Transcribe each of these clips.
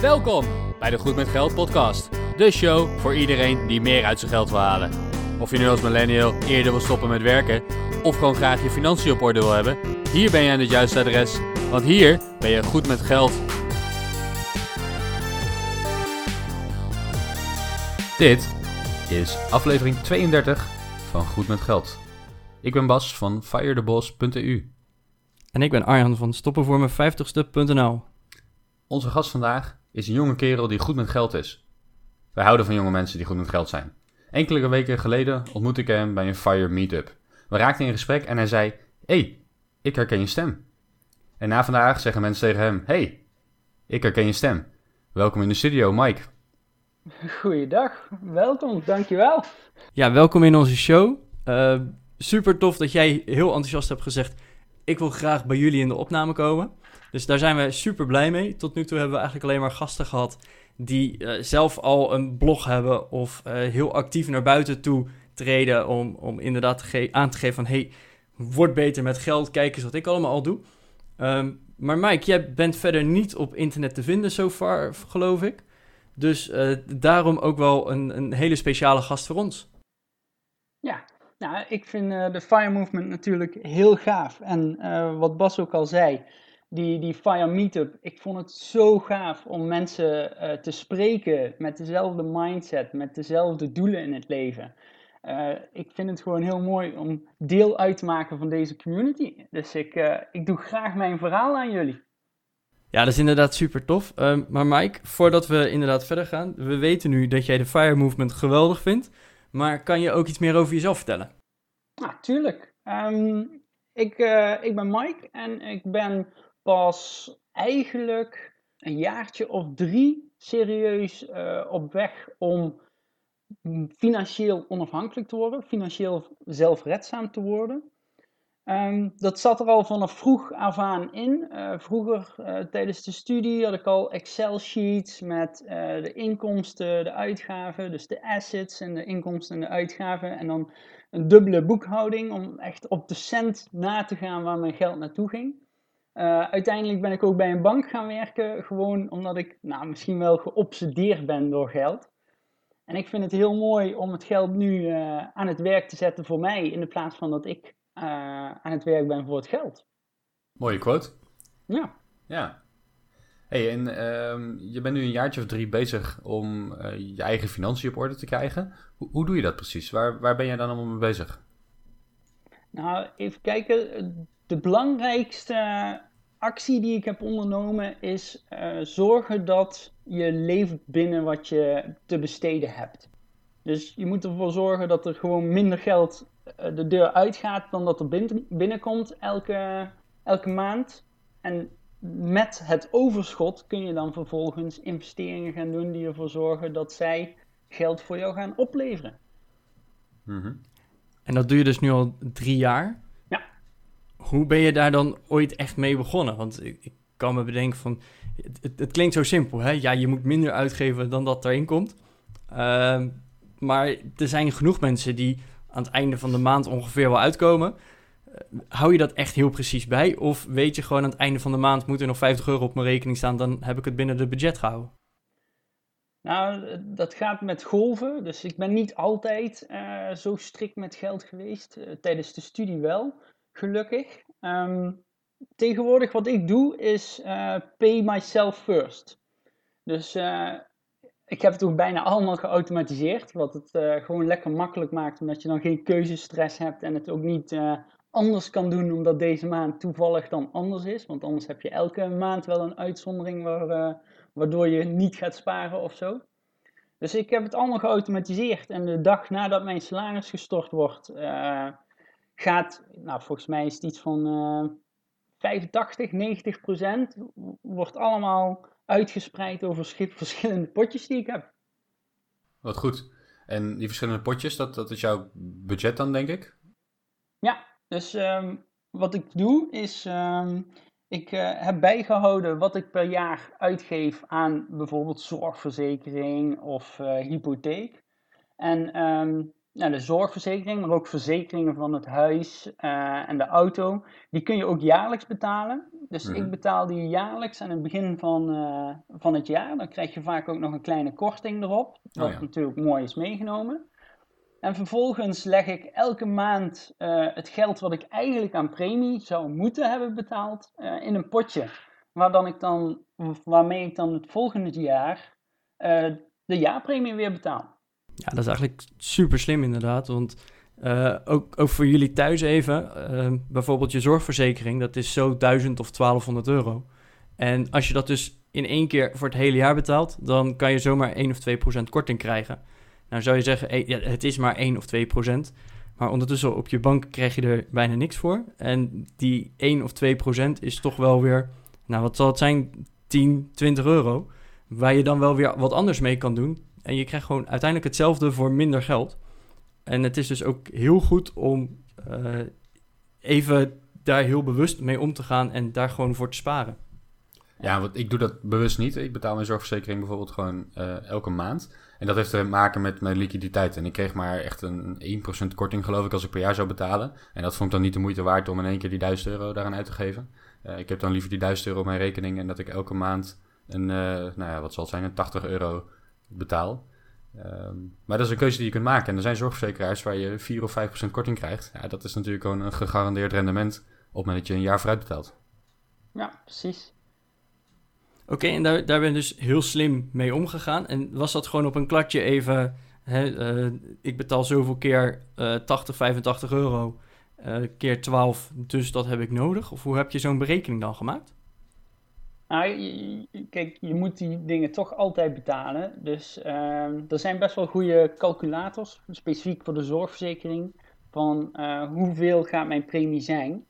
Welkom bij de Goed met Geld podcast. De show voor iedereen die meer uit zijn geld wil halen. Of je nu als millennial eerder wil stoppen met werken of gewoon graag je financiën op orde wil hebben, hier ben je aan het juiste adres, want hier ben je goed met geld. Dit is aflevering 32 van Goed met Geld. Ik ben Bas van firetheboss.eu. En ik ben Arjan van stoppenvoormijn50ste.nl. Onze gast vandaag is een jonge kerel die goed met geld is. Wij houden van jonge mensen die goed met geld zijn. Enkele weken geleden ontmoette ik hem bij een Fire Meetup. We raakten in gesprek en hij zei: hey, ik herken je stem. En na vandaag zeggen mensen tegen hem: hey, ik herken je stem. Welkom in de studio, Mike. Goeiedag, welkom, dankjewel. Ja, welkom in onze show. Uh, super tof dat jij heel enthousiast hebt gezegd: ik wil graag bij jullie in de opname komen. Dus daar zijn we super blij mee. Tot nu toe hebben we eigenlijk alleen maar gasten gehad die uh, zelf al een blog hebben of uh, heel actief naar buiten toe treden om, om inderdaad aan te geven van hey, word beter met geld, kijk eens wat ik allemaal al doe. Um, maar Mike, jij bent verder niet op internet te vinden zo far, geloof ik. Dus uh, daarom ook wel een, een hele speciale gast voor ons. Ja, nou, ik vind de Fire Movement natuurlijk heel gaaf. En wat Bas ook al zei, die, die Fire Meetup, ik vond het zo gaaf om mensen uh, te spreken met dezelfde mindset, met dezelfde doelen in het leven. ik vind het gewoon heel mooi om deel uit te maken van deze community. Dus ik, ik doe graag mijn verhaal aan jullie. Ja, dat is inderdaad super tof. Uh, maar Mike, voordat we inderdaad verder gaan, we weten nu dat jij de Fire Movement geweldig vindt. Maar kan je ook iets meer over jezelf vertellen? Nou, tuurlijk. Um, ik, ik ben Mike en ik ben pas eigenlijk een jaartje of drie serieus uh, op weg om financieel onafhankelijk te worden, financieel zelfredzaam te worden. Um, dat zat er al vanaf vroeg af aan in. Uh, vroeger uh, tijdens de studie had ik al Excel-sheets met de inkomsten, de uitgaven, dus de assets en de inkomsten en de uitgaven. En dan een dubbele boekhouding om echt op de cent na te gaan waar mijn geld naartoe ging. Uiteindelijk ben ik ook bij een bank gaan werken, gewoon omdat ik nou, misschien wel geobsedeerd ben door geld. En ik vind het heel mooi om het geld nu aan het werk te zetten voor mij, in de plaats van dat ik uh, aan het werk ben voor het geld. Mooie quote. Ja. Ja. Hey, en uh, je bent nu een jaartje of drie bezig om je eigen financiën op orde te krijgen. Hoe, hoe doe je dat precies? Waar, waar ben jij dan allemaal mee bezig? Nou, even kijken. De belangrijkste actie die ik heb ondernomen is uh, zorgen dat je leeft binnen wat je te besteden hebt. Dus je moet ervoor zorgen dat er gewoon minder geld eh, de deur uitgaat dan dat er binnenkomt elke, elke maand. En met het overschot kun je dan vervolgens investeringen gaan doen die ervoor zorgen dat zij geld voor jou gaan opleveren. -hmm. En dat doe je dus nu al drie jaar? Hoe ben je daar dan ooit echt mee begonnen? Want ik, ik kan me bedenken van, het, het, klinkt zo simpel, hè? Ja, je moet minder uitgeven dan dat erin komt. Uh, maar er zijn genoeg mensen die aan het einde van de maand ongeveer wel uitkomen. Hou je dat echt heel precies bij? Of weet je gewoon aan het einde van de maand moet er nog 50 euro op mijn rekening staan, dan heb ik het binnen de budget gehouden? Nou, dat gaat met golven. Dus ik ben niet altijd uh, zo strikt met geld geweest. Uh, tijdens de studie wel, gelukkig. Um, tegenwoordig wat ik doe is pay myself first. Dus ik heb het ook bijna allemaal geautomatiseerd, wat het uh, gewoon lekker makkelijk maakt, omdat je dan geen keuzestress hebt en het ook niet anders kan doen, omdat deze maand toevallig dan anders is. Want anders heb je elke maand wel een uitzondering waar, waardoor je niet gaat sparen of zo. Dus ik heb het allemaal geautomatiseerd en de dag nadat mijn salaris gestort wordt, gaat, nou volgens mij is het iets van 85, 90 procent, wordt allemaal uitgespreid over verschillende potjes die ik heb. Wat goed. En die verschillende potjes, dat, dat is jouw budget dan, denk ik? Ja, dus um, wat ik doe is, um, ik uh, heb bijgehouden wat ik per jaar uitgeef aan bijvoorbeeld zorgverzekering of uh, hypotheek. En um, nou, de zorgverzekering, maar ook verzekeringen van het huis eh, en de auto. Die kun je ook jaarlijks betalen. Dus Mhm. ik betaal die jaarlijks aan het begin van, eh, van het jaar. Dan krijg je vaak ook nog een kleine korting erop. Wat ja. natuurlijk mooi is meegenomen. En vervolgens leg ik elke maand eh, het geld wat ik eigenlijk aan premie zou moeten hebben betaald in een potje. Waar dan ik dan, waarmee ik dan het volgende jaar de jaarpremie weer betaal. Ja, dat is eigenlijk super slim inderdaad. Want eh, ook, ook voor jullie thuis even, eh, bijvoorbeeld je zorgverzekering, dat is zo 1000 of 1200 euro. En als je dat dus in één keer voor het hele jaar betaalt, dan kan je zomaar 1 of 2 procent korting krijgen. Nou zou je zeggen, eh, ja, het is maar 1 of 2 procent. Maar ondertussen op je bank krijg je er bijna niks voor. En die 1 of 2 procent is toch wel weer, nou wat zal het zijn, 10, 20 euro. Waar je dan wel weer wat anders mee kan doen. En je krijgt gewoon uiteindelijk hetzelfde voor minder geld. En het is dus ook heel goed om eh, even daar heel bewust mee om te gaan en daar gewoon voor te sparen. Ja, want ik doe dat bewust niet. Ik betaal mijn zorgverzekering bijvoorbeeld gewoon eh, elke maand. En dat heeft te maken met mijn liquiditeit. En ik kreeg maar echt een 1% korting, geloof ik, als ik per jaar zou betalen. En dat vond ik dan niet de moeite waard om in één keer die 1000 euro daaraan uit te geven. Eh, ik heb dan liever die 1000 euro op mijn rekening en dat ik elke maand een, nou ja, wat zal het zijn, een 80 euro betaal. Ehm, maar dat is een keuze die je kunt maken. En er zijn zorgverzekeraars waar je 4 of 5% korting krijgt. Ja, dat is natuurlijk gewoon een gegarandeerd rendement op het moment dat je een jaar vooruit betaalt. Ja, precies. Oké, en daar, daar ben je dus heel slim mee omgegaan. En was dat gewoon op een kladje even... Hè, eh, ik betaal zoveel keer eh 80, 85 euro eh, keer 12, dus dat heb ik nodig? Of hoe heb je zo'n berekening dan gemaakt? Nou, kijk, je moet die dingen toch altijd betalen. Dus ehm, er zijn best wel goede calculators, specifiek voor de zorgverzekering, van eh, hoeveel gaat mijn premie zijn.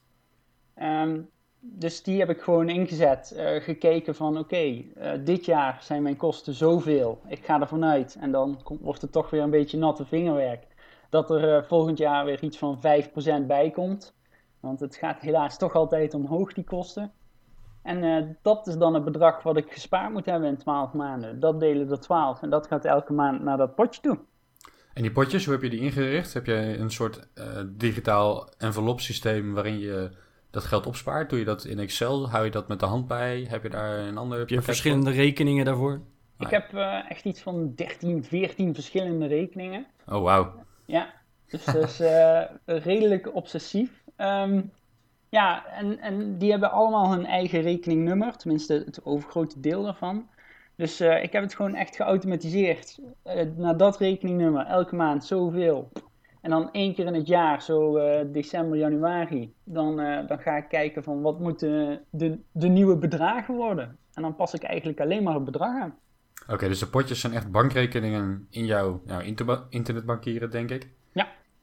Ehm, dus die heb ik gewoon ingezet, eh, gekeken van oké, eh, dit jaar zijn mijn kosten zoveel. Ik ga ervan uit en dan komt- wordt het toch weer een beetje natte vingerwerk. Dat er volgend jaar weer iets van 5% bij komt. Want het gaat helaas toch altijd omhoog, die kosten. En eh, dat is dan het bedrag wat ik gespaard moet hebben in 12 maanden. Dat delen door 12 en dat gaat elke maand naar dat potje toe. En die potjes, hoe heb je die ingericht? Heb je een soort eh, digitaal envelop systeem waarin je dat geld opspaart? Doe je dat in Excel? Hou je dat met de hand bij? Heb je daar een ander Heb je verschillende rekeningen daarvoor? Ik heb eh, echt iets van 13, 14 verschillende rekeningen. Oh, wauw. Ja, dus dat is eh, redelijk obsessief. Ehm, ja, en, en die hebben allemaal hun eigen rekeningnummer, tenminste het overgrote deel daarvan. Dus eh, ik heb het gewoon echt geautomatiseerd. Eh, naar dat rekeningnummer, elke maand zoveel. En dan één keer in het jaar, zo eh, december, januari, dan, dan ga ik kijken van wat moeten de, de nieuwe bedragen worden. En dan pas ik eigenlijk alleen maar het bedrag aan. Oké, dus de potjes zijn echt bankrekeningen in jouw nou, internetbankieren, denk ik.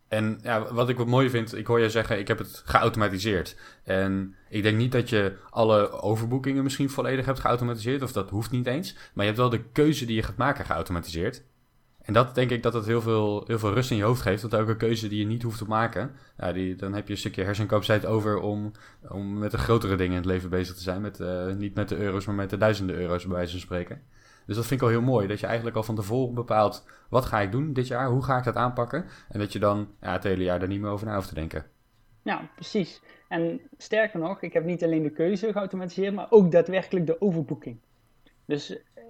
En ja, wat ik wat mooi vind, ik hoor je zeggen, ik heb het geautomatiseerd. En ik denk niet dat je alle overboekingen misschien volledig hebt geautomatiseerd, of dat hoeft niet eens. Maar je hebt wel de keuze die je gaat maken geautomatiseerd. En dat denk ik dat het heel veel, heel veel rust in je hoofd geeft. Want elke keuze die je niet hoeft te maken, ja, die, dan heb je een stukje hersencapaciteit over om, om met de grotere dingen in het leven bezig te zijn. Met, eh, niet met de euro's, maar met de duizenden euro's bij wijze van spreken. Dus dat vind ik al heel mooi. Dat je eigenlijk al van tevoren bepaalt, wat ga ik doen dit jaar? Hoe ga ik dat aanpakken? En dat je dan ja, het hele jaar er niet meer over na hoeft te denken. Ja, precies. En sterker nog, ik heb niet alleen de keuze geautomatiseerd, maar ook daadwerkelijk de overboeking. Dus eh,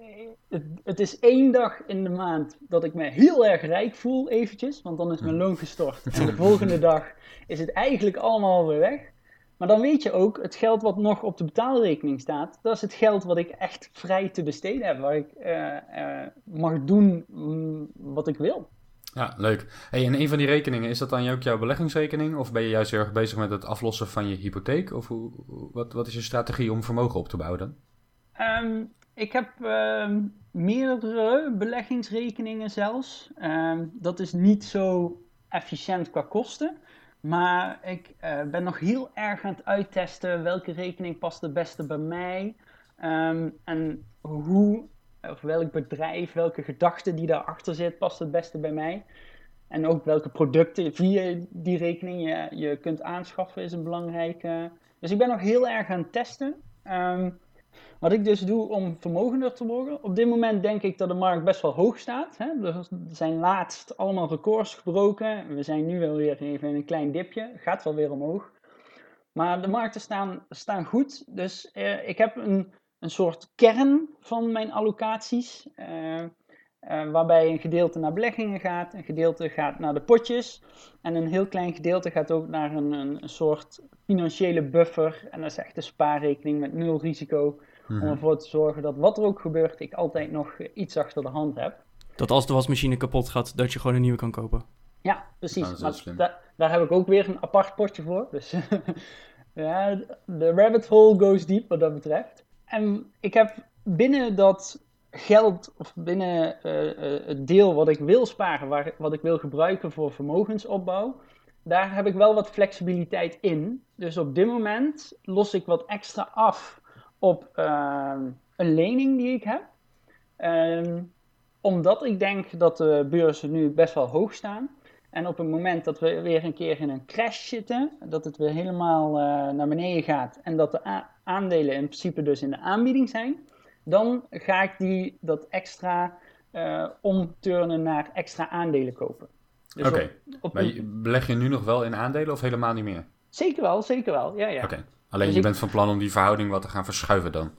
het, het is één dag in de maand dat ik me heel erg rijk voel, eventjes, want dan is mijn loon gestort. En de volgende dag is het eigenlijk allemaal weer weg. Maar dan weet je ook, het geld wat nog op de betaalrekening staat, dat is het geld wat ik echt vrij te besteden heb, waar ik eh, eh, mag doen mm, wat ik wil. Ja, leuk. Hey, en een van die rekeningen, is dat dan ook jouw beleggingsrekening? Of ben je juist heel erg bezig met het aflossen van je hypotheek? Of hoe, wat, wat is je strategie om vermogen op te bouwen dan? Ehm, ik heb ehm, meerdere beleggingsrekeningen zelfs. Ehm, dat is niet zo efficiënt qua kosten. Maar ik eh, ben nog heel erg aan het uittesten welke rekening past het beste bij mij. Ehm, en hoe, of welk bedrijf, welke gedachte die daarachter zit, past het beste bij mij. En ook welke producten via die rekening je, je kunt aanschaffen is een belangrijke. Dus ik ben nog heel erg aan het testen. Ehm, Wat ik dus doe om vermogender te worden. Op dit moment denk ik dat de markt best wel hoog staat. Hè? Er zijn laatst allemaal records gebroken. We zijn nu wel weer even in een klein dipje. Gaat wel weer omhoog. Maar de markten staan, staan goed. Dus eh, ik heb een, een soort kern van mijn allocaties. Eh, eh, waarbij een gedeelte naar beleggingen gaat, een gedeelte gaat naar de potjes. En een heel klein gedeelte gaat ook naar een, een, een soort financiële buffer. En dat is echt een spaarrekening met nul risico. Om Mhm. ervoor te zorgen dat wat er ook gebeurt, ik altijd nog iets achter de hand heb. Dat als de wasmachine kapot gaat, dat je gewoon een nieuwe kan kopen. Ja, precies. Nou, Maar da- daar heb ik ook weer een apart potje voor. Dus ja, de rabbit hole goes deep wat dat betreft. En ik heb binnen dat geld, of binnen eh, eh, het deel wat ik wil sparen, waar, wat ik wil gebruiken voor vermogensopbouw, daar heb ik wel wat flexibiliteit in. Dus op dit moment los ik wat extra af op eh, een lening die ik heb. Ehm, omdat ik denk dat de beurzen nu best wel hoog staan. En op het moment dat we weer een keer in een crash zitten, dat het weer helemaal eh, naar beneden gaat en dat de aandelen in principe dus in de aanbieding zijn, dan ga ik die, dat extra eh, omturnen naar extra aandelen kopen. Dus Oké, maar een- beleg je nu nog wel in aandelen of helemaal niet meer? Zeker wel, zeker wel. Ja, ja. Oké, alleen Dus je ik- bent van plan om die verhouding wat te gaan verschuiven dan?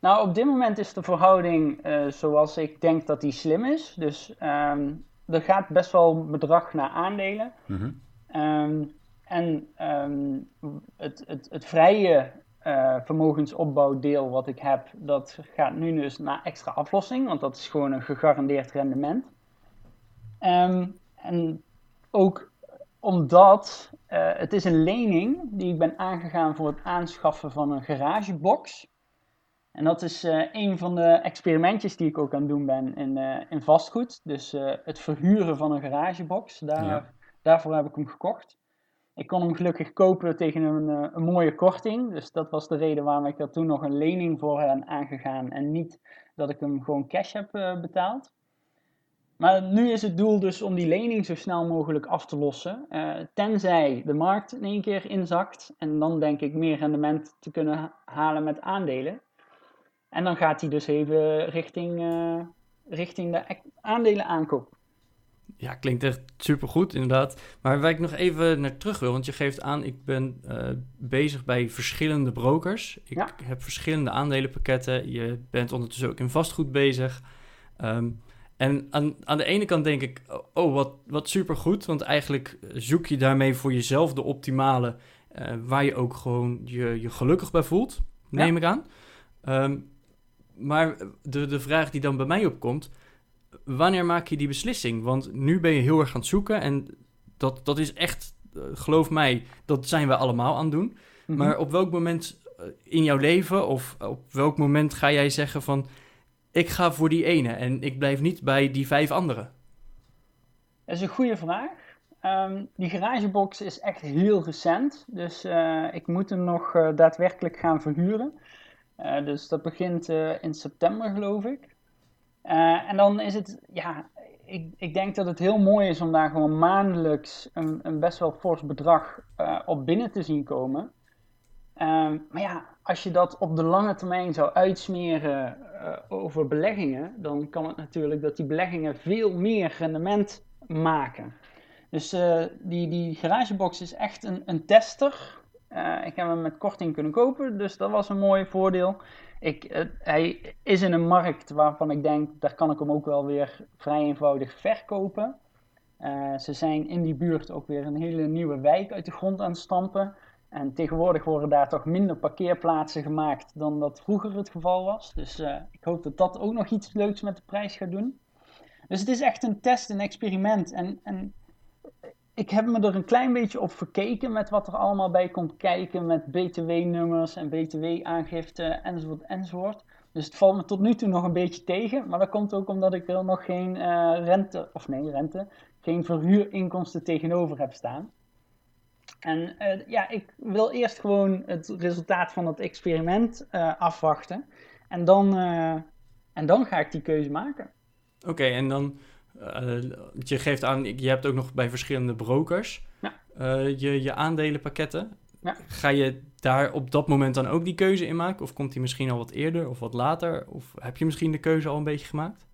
Nou, op dit moment is de verhouding eh, zoals ik denk dat die slim is. Dus ehm, er gaat best wel bedrag naar aandelen. Mhm. Ehm, en ehm, het, het, het vrije eh, vermogensopbouwdeel wat ik heb, dat gaat nu dus naar extra aflossing, want dat is gewoon een gegarandeerd rendement. Ehm, en ook omdat eh, het is een lening die ik ben aangegaan voor het aanschaffen van een garagebox. En dat is eh, een van de experimentjes die ik ook aan het doen ben in, eh, in vastgoed. Dus het verhuren van een garagebox. Daar, Ja. Daarvoor heb ik hem gekocht. Ik kon hem gelukkig kopen tegen een, een mooie korting. Dus dat was de reden waarom ik er toen nog een lening voor ben aangegaan. En niet dat ik hem gewoon cash heb betaald. Maar nu is het doel dus om die lening zo snel mogelijk af te lossen. eh, tenzij de markt in één keer inzakt. En dan denk ik meer rendement te kunnen ha- halen met aandelen. En dan gaat hij dus even richting, eh, richting de ac- aandelen aankoop. Ja, klinkt echt supergoed inderdaad. Maar waar ik nog even naar terug wil, want je geeft aan, ik ben eh, bezig bij verschillende brokers. Ik Ja. heb verschillende aandelenpakketten. Je bent ondertussen ook in vastgoed bezig. Ehm, en aan, aan de ene kant denk ik, oh, wat, wat supergoed. Want eigenlijk zoek je daarmee voor jezelf de optimale, eh, waar je ook gewoon je, je gelukkig bij voelt, neem ik aan. Ehm, maar de, de vraag die dan bij mij opkomt, wanneer maak je die beslissing? Want nu ben je heel erg aan het zoeken en dat, dat is echt, eh, geloof mij, dat zijn we allemaal aan het doen. Mhm. Maar op welk moment eh, in jouw leven of op welk moment ga jij zeggen van, ik ga voor die ene en ik blijf niet bij die vijf anderen? Dat is een goede vraag. Ehm, die garagebox is echt heel recent, dus eh, ik moet hem nog eh, daadwerkelijk gaan verhuren. Eh, dus dat begint in september, geloof ik. En dan is het, ja, ik, ik denk dat het heel mooi is om daar gewoon maandelijks een, een best wel fors bedrag op binnen te zien komen. Ehm, maar ja, als je dat op de lange termijn zou uitsmeren eh, over beleggingen, dan kan het natuurlijk dat die beleggingen veel meer rendement maken. Dus eh, die, die garagebox is echt een, een tester. Eh, ik heb hem met korting kunnen kopen, dus dat was een mooi voordeel. Ik, hij is in een markt waarvan ik denk, daar kan ik hem ook wel weer vrij eenvoudig verkopen. Ze zijn in die buurt ook weer een hele nieuwe wijk uit de grond aan het stampen. En tegenwoordig worden daar toch minder parkeerplaatsen gemaakt dan dat vroeger het geval was. Dus eh, ik hoop dat dat ook nog iets leuks met de prijs gaat doen. Dus het is echt een test, een experiment. En, en ik heb me er een klein beetje op verkeken met wat er allemaal bij komt kijken met btw-nummers en btw-aangifte enzovoort enzovoort. Dus het valt me tot nu toe nog een beetje tegen, maar dat komt ook omdat ik er nog geen eh, rente, of nee rente, geen verhuurinkomsten tegenover heb staan. En eh, ja, ik wil eerst gewoon het resultaat van het experiment eh, afwachten en dan, eh, en dan ga ik die keuze maken. Oké, en dan, je geeft aan, je hebt ook nog bij verschillende brokers Ja. je, je aandelenpakketten. Ja. Ga je daar op dat moment dan ook die keuze in maken? Of komt die misschien al wat eerder of wat later? Of heb je misschien de keuze al een beetje gemaakt?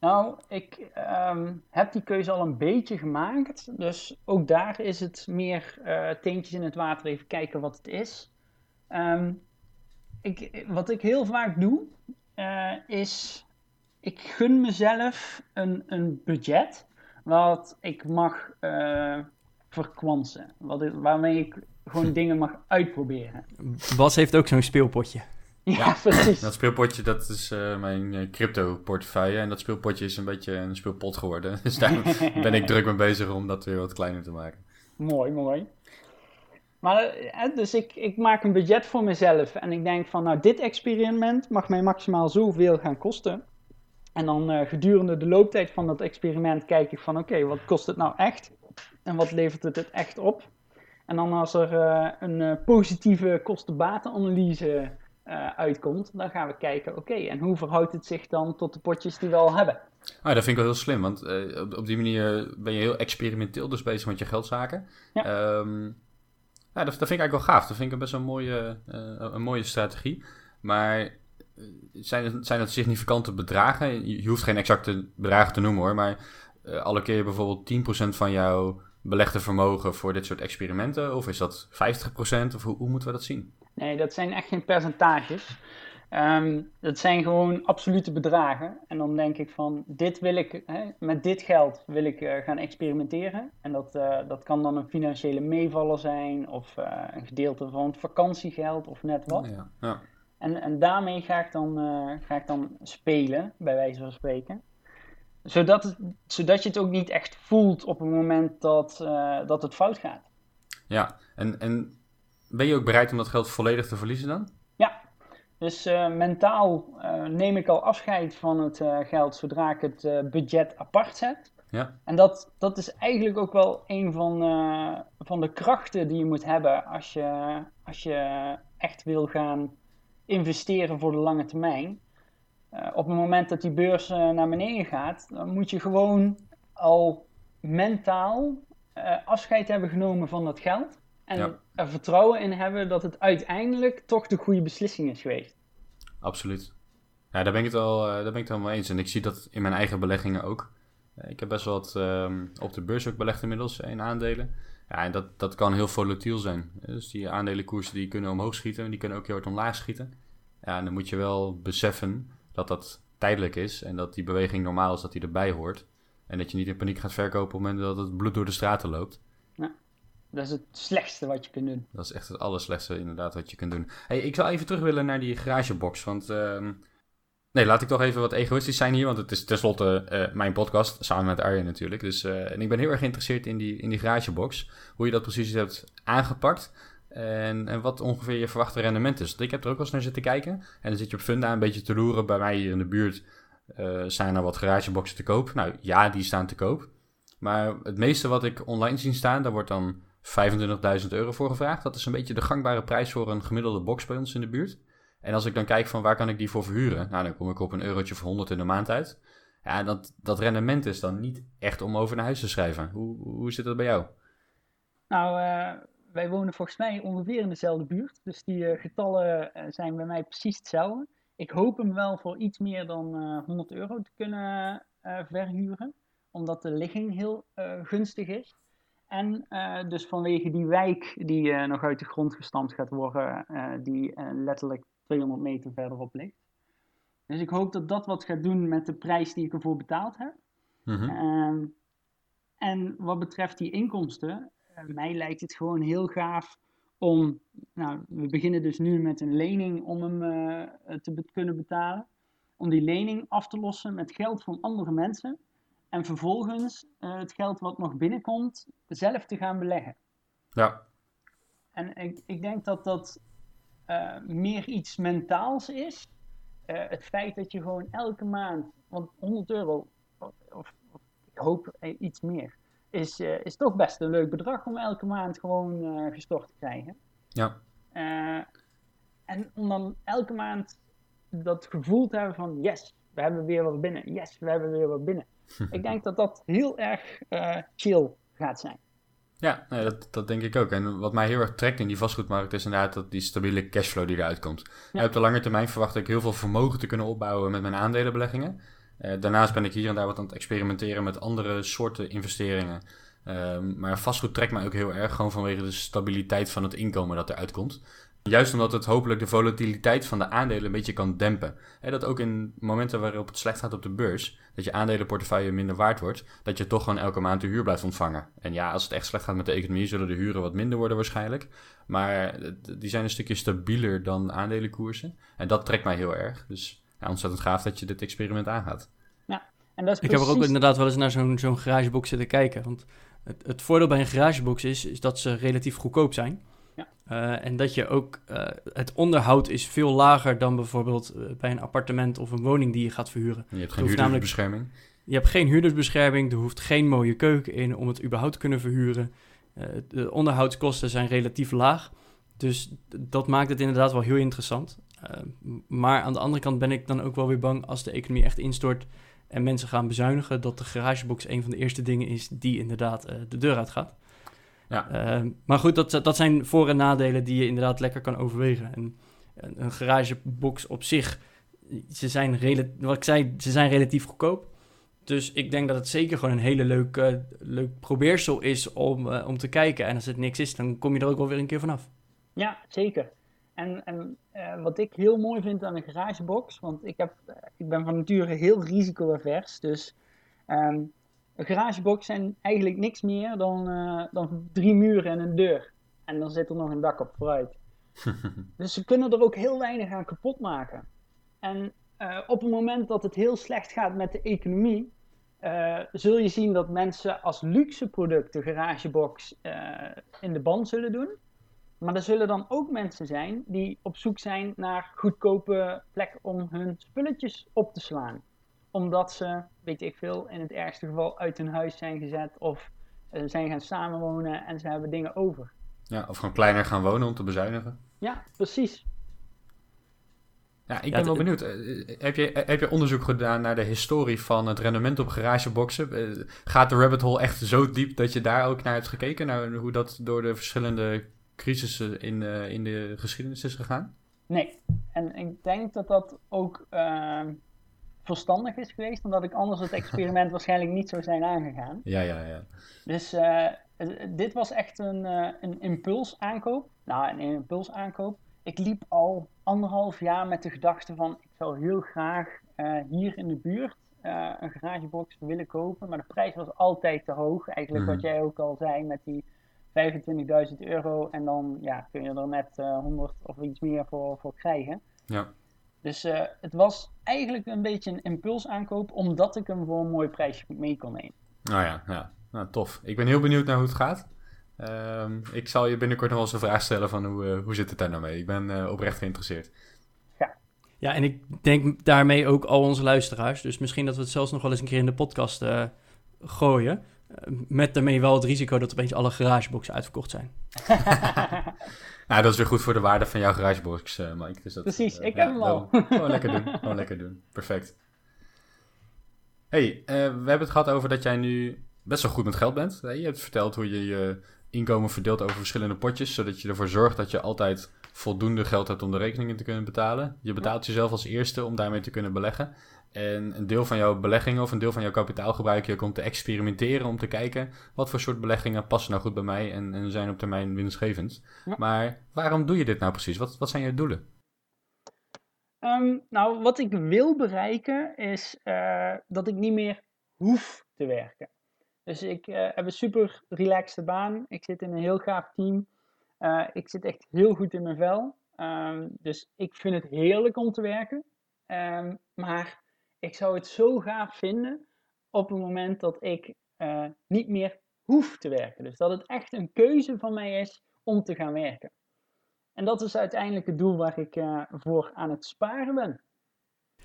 Nou, ik ehm, heb die keuze al een beetje gemaakt. Dus ook daar is het meer eh, teentjes in het water, even kijken wat het is. Ehm, ik, wat ik heel vaak doe, eh, is ik gun mezelf een, een budget wat ik mag uh, verkwansen. Wat waarmee ik gewoon dingen mag uitproberen. Bas heeft ook zo'n speelpotje. Ja, precies. Dat speelpotje, dat is eh, mijn eh, crypto portefeuille. En dat speelpotje is een beetje een speelpot geworden. Dus daar ben ik druk mee bezig om dat weer wat kleiner te maken. Mooi, mooi. Maar eh, dus ik, ik maak een budget voor mezelf en ik denk van, nou, dit experiment mag mij maximaal zoveel gaan kosten. En dan eh, gedurende de looptijd van dat experiment kijk ik van, oké, wat kost het nou echt? En wat levert het het echt op? En dan als er eh, een positieve kosten-batenanalyse eh, uitkomt, dan gaan we kijken, oké, en hoe verhoudt het zich dan tot de potjes die we al hebben? Ah, dat vind ik wel heel slim, want eh, op, op die manier ben je heel experimenteel dus bezig met je geldzaken. Ja. Ehm, ja, dat, dat vind ik eigenlijk wel gaaf. Dat vind ik best wel een mooie, eh, een mooie strategie. Maar zijn het, zijn het significante bedragen? Je, je hoeft geen exacte bedragen te noemen hoor, maar allokeer je bijvoorbeeld 10% van jouw belegde vermogen voor dit soort experimenten? Of is dat 50%? Of hoe, hoe moeten we dat zien? Nee, dat zijn echt geen percentages. Ehm, dat zijn gewoon absolute bedragen. En dan denk ik van, dit wil ik, hè, met dit geld wil ik eh, gaan experimenteren. En dat, eh, dat kan dan een financiële meevaller zijn, of eh, een gedeelte van het vakantiegeld, of net wat. Ja, ja. En, en daarmee ga ik, dan, ga ik dan spelen, bij wijze van spreken. Zodat, het, zodat je het ook niet echt voelt op het moment dat, dat het fout gaat. ja. En, en ben je ook bereid om dat geld volledig te verliezen dan? Ja, dus eh, mentaal eh, neem ik al afscheid van het eh, geld zodra ik het budget apart zet. Ja. En dat, dat is eigenlijk ook wel een van, van de krachten die je moet hebben als je, als je echt wil gaan investeren voor de lange termijn. Op het moment dat die beurs naar beneden gaat, dan moet je gewoon al mentaal afscheid hebben genomen van dat geld. En Ja. er vertrouwen in hebben dat het uiteindelijk toch de goede beslissing is geweest. Absoluut. Ja, daar ben ik het wel, eh, daar ben ik het mee eens. En ik zie dat in mijn eigen beleggingen ook. Eh, Ik heb best wel wat ehm, op de beurs ook belegd inmiddels in aandelen. Ja, en dat, dat kan heel volatiel zijn. Dus die aandelenkoersen die kunnen omhoog schieten, en die kunnen ook heel hard omlaag schieten. Ja, en dan moet je wel beseffen dat dat tijdelijk is en dat die beweging normaal is dat die erbij hoort. En dat je niet in paniek gaat verkopen op het moment dat het bloed door de straten loopt. Dat is het slechtste wat je kunt doen. Dat is echt het allerslechtste inderdaad wat je kunt doen. Hey, ik zou even terug willen naar die garagebox. Want ehm, nee, laat ik toch even wat egoïstisch zijn hier. Want het is tenslotte eh, mijn podcast, samen met Arjen natuurlijk. Dus, eh, en ik ben heel erg geïnteresseerd in die, in die garagebox. Hoe je dat precies hebt aangepakt. En, en wat ongeveer je verwachte rendement is. Want ik heb er ook wel eens naar zitten kijken. En dan zit je op Funda een beetje te loeren. Bij mij in de buurt eh staan er wat garageboxen te koop. Nou ja, die staan te koop. Maar het meeste wat ik online zie staan, daar wordt dan 25.000 euro voor gevraagd. Dat is een beetje de gangbare prijs voor een gemiddelde box bij ons in de buurt. En als ik dan kijk van waar kan ik die voor verhuren, nou dan kom ik op een eurotje of 100 in de maand uit. Ja, dat, dat rendement is dan niet echt om over naar huis te schrijven. Hoe, hoe zit dat bij jou? Nou, eh, wij wonen volgens mij ongeveer in dezelfde buurt. Dus die eh, getallen eh, zijn bij mij precies hetzelfde. Ik hoop hem wel voor iets meer dan eh, 100 euro te kunnen verhuren. Omdat de ligging heel gunstig is. En eh, dus vanwege die wijk die eh, nog uit de grond gestampt gaat worden, eh, die letterlijk 200 meter verderop ligt. Dus ik hoop dat dat wat gaat doen met de prijs die ik ervoor betaald heb. Mhm. Ehm, en wat betreft die inkomsten, mij lijkt het gewoon heel gaaf om, nou, we beginnen dus nu met een lening om hem te be- kunnen betalen, om die lening af te lossen met geld van andere mensen en vervolgens eh, het geld wat nog binnenkomt zelf te gaan beleggen. Ja, En ik, ik denk dat dat eh, meer iets mentaals is. Eh, het feit dat je gewoon elke maand, want 100 euro, of, of ik hoop iets meer, is, is toch best een leuk bedrag om elke maand gewoon gestort te krijgen. ja, en om dan elke maand dat gevoel te hebben van yes, we hebben weer wat binnen. Yes, we hebben weer wat binnen. Ik denk dat dat heel erg eh, chill gaat zijn. Ja, nee, dat, dat denk ik ook. En wat mij heel erg trekt in die vastgoedmarkt is inderdaad dat die stabiele cashflow die eruit komt. Ja. Op de lange termijn verwacht ik heel veel vermogen te kunnen opbouwen met mijn aandelenbeleggingen. Eh, daarnaast ben ik hier en daar wat aan het experimenteren met andere soorten investeringen. Ehm, maar vastgoed trekt mij ook heel erg, gewoon vanwege de stabiliteit van het inkomen dat eruit komt. Juist omdat het hopelijk de volatiliteit van de aandelen een beetje kan dempen. Hè, dat ook in momenten waarop het slecht gaat op de beurs, dat je aandelenportefeuille minder waard wordt, dat je toch gewoon elke maand de huur blijft ontvangen. En ja, als het echt slecht gaat met de economie, zullen de huren wat minder worden waarschijnlijk. Maar die zijn een stukje stabieler dan aandelenkoersen. En dat trekt mij heel erg. Dus ja, ontzettend gaaf dat je dit experiment aangaat. En dat is Ik heb er ook inderdaad wel eens naar zo'n zo'n garagebox zitten kijken. Want het, het voordeel bij een garagebox is, is dat ze relatief goedkoop zijn. Eh, en dat je ook, eh, het onderhoud is veel lager dan bijvoorbeeld eh, bij een appartement of een woning die je gaat verhuren. Je hebt geen huurdersbescherming. Je hebt geen huurdersbescherming, er hoeft geen mooie keuken in om het überhaupt te kunnen verhuren. De onderhoudskosten zijn relatief laag. Dus dat maakt het inderdaad wel heel interessant. Maar aan de andere kant ben ik dan ook wel weer bang als de economie echt instort en mensen gaan bezuinigen, dat de garagebox een van de eerste dingen is die inderdaad de deur uitgaat. Ja. Eh, maar goed, dat, dat zijn voor- en nadelen die je inderdaad lekker kan overwegen. En een, een garagebox op zich, ze zijn, wat ik zei, ze zijn relatief goedkoop. Dus ik denk dat het zeker gewoon een hele leuk, leuk probeersel is om, eh, om te kijken. En als het niks is, dan kom je er ook wel weer een keer vanaf. Ja, zeker. En, en eh, wat ik heel mooi vind aan een garagebox, want ik, heb, eh, ik ben van nature heel risico-avers. Dus ehm, een garagebox zijn eigenlijk niks meer dan, eh, dan drie muren en een deur. En dan zit er nog een dak op vooruit. Dus ze kunnen er ook heel weinig aan kapot maken. En eh, op het moment dat het heel slecht gaat met de economie, eh, zul je zien dat mensen als luxe product de garagebox in de band zullen doen. Maar er zullen dan ook mensen zijn die op zoek zijn naar goedkope plek om hun spulletjes op te slaan. Omdat ze, weet ik veel, in het ergste geval uit hun huis zijn gezet of eh, zijn gaan samenwonen en ze hebben dingen over. Ja, of gewoon kleiner gaan wonen om te bezuinigen. Ja, precies. Ja, ik Ja, ben wel benieuwd. Eh, Heb je, heb je onderzoek gedaan naar de historie van het rendement op garageboxen? Eh, Gaat de rabbit hole echt zo diep dat je daar ook naar hebt gekeken? Naar hoe dat door de verschillende crisissen in, eh, in de geschiedenis is gegaan? Nee. En ik denk dat dat ook ehm, verstandig is geweest, omdat ik anders het experiment waarschijnlijk niet zou zijn aangegaan. Ja, ja, ja. Dus eh, eh, dit was echt een, eh een impulsaankoop. Nou, een impulsaankoop. Ik liep al anderhalf jaar met de gedachte van ik zou heel graag hier in de buurt een garagebox willen kopen. Maar de prijs was altijd te hoog. Eigenlijk Mhm. wat jij ook al zei met die 25.000 euro. En dan ja, kun je er net eh 100 of iets meer voor, voor krijgen. Ja. Dus eh, het was eigenlijk een beetje een impulsaankoop omdat ik hem voor een mooi prijsje mee kon nemen. Nou ja, ja. Nou, tof. Ik ben heel benieuwd naar hoe het gaat. Ehm, ik zal je binnenkort nog wel eens een vraag stellen van hoe, eh, hoe zit het daar nou mee? Ik ben eh, oprecht geïnteresseerd. Ja, en ik denk daarmee ook al onze luisteraars. Dus misschien dat we het zelfs nog wel eens een keer in de podcast eh, gooien. Met daarmee wel het risico dat opeens alle garageboxen uitverkocht zijn. Nou, dat is weer goed voor de waarde van jouw garagebox, eh, Mike. Dus dat, Precies, eh, ik ja, heb hem al. wel- Gewoon lekker doen. Gewoon lekker doen. Perfect. hey, eh, we hebben het gehad over dat jij nu best wel goed met geld bent. Je hebt verteld hoe je je inkomen verdeelt over verschillende potjes, zodat je ervoor zorgt dat je altijd voldoende geld hebt om de rekeningen te kunnen betalen. Je betaalt jezelf als eerste om daarmee te kunnen beleggen. En een deel van jouw beleggingen of een deel van jouw kapitaal gebruik je ook om te experimenteren, om te kijken wat voor soort beleggingen passen nou goed bij mij en, en zijn op termijn winstgevend. Ja. Maar waarom doe je dit nou precies? Wat, wat zijn je doelen? Ehm, nou, wat ik wil bereiken is eh, dat ik niet meer hoef te werken. Dus ik eh, heb een super relaxed baan. Ik zit in een heel gaaf team. Eh, ik zit echt heel goed in mijn vel. Ehm, dus ik vind het heerlijk om te werken. Ehm, maar ik zou het zo gaaf vinden op het moment dat ik eh, niet meer hoef te werken. Dus dat het echt een keuze van mij is om te gaan werken. En dat is uiteindelijk het doel waar ik eh, voor aan het sparen ben.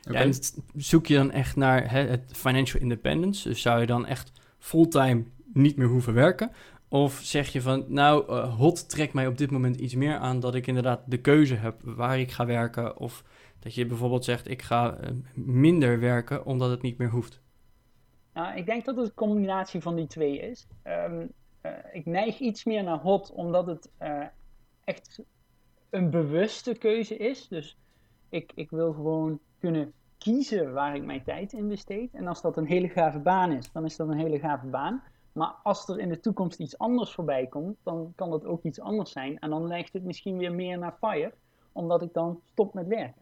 Ja, en zoek je dan echt naar hè, het financial independence? Dus zou je dan echt fulltime niet meer hoeven werken? Of zeg je van, nou, eh, hot trekt mij op dit moment iets meer aan dat ik inderdaad de keuze heb waar ik ga werken? Of dat je bijvoorbeeld zegt, ik ga eh, minder werken omdat het niet meer hoeft. Nou, ik denk dat het een combinatie van die twee is. Ehm, eh, ik neig iets meer naar hot, omdat het eh, echt een bewuste keuze is. Dus ik, ik wil gewoon kunnen kiezen waar ik mijn tijd in besteed. En als dat een hele gave baan is, dan is dat een hele gave baan. Maar als er in de toekomst iets anders voorbij komt, dan kan dat ook iets anders zijn. En dan lijkt het misschien weer meer naar fire, omdat ik dan stop met werken.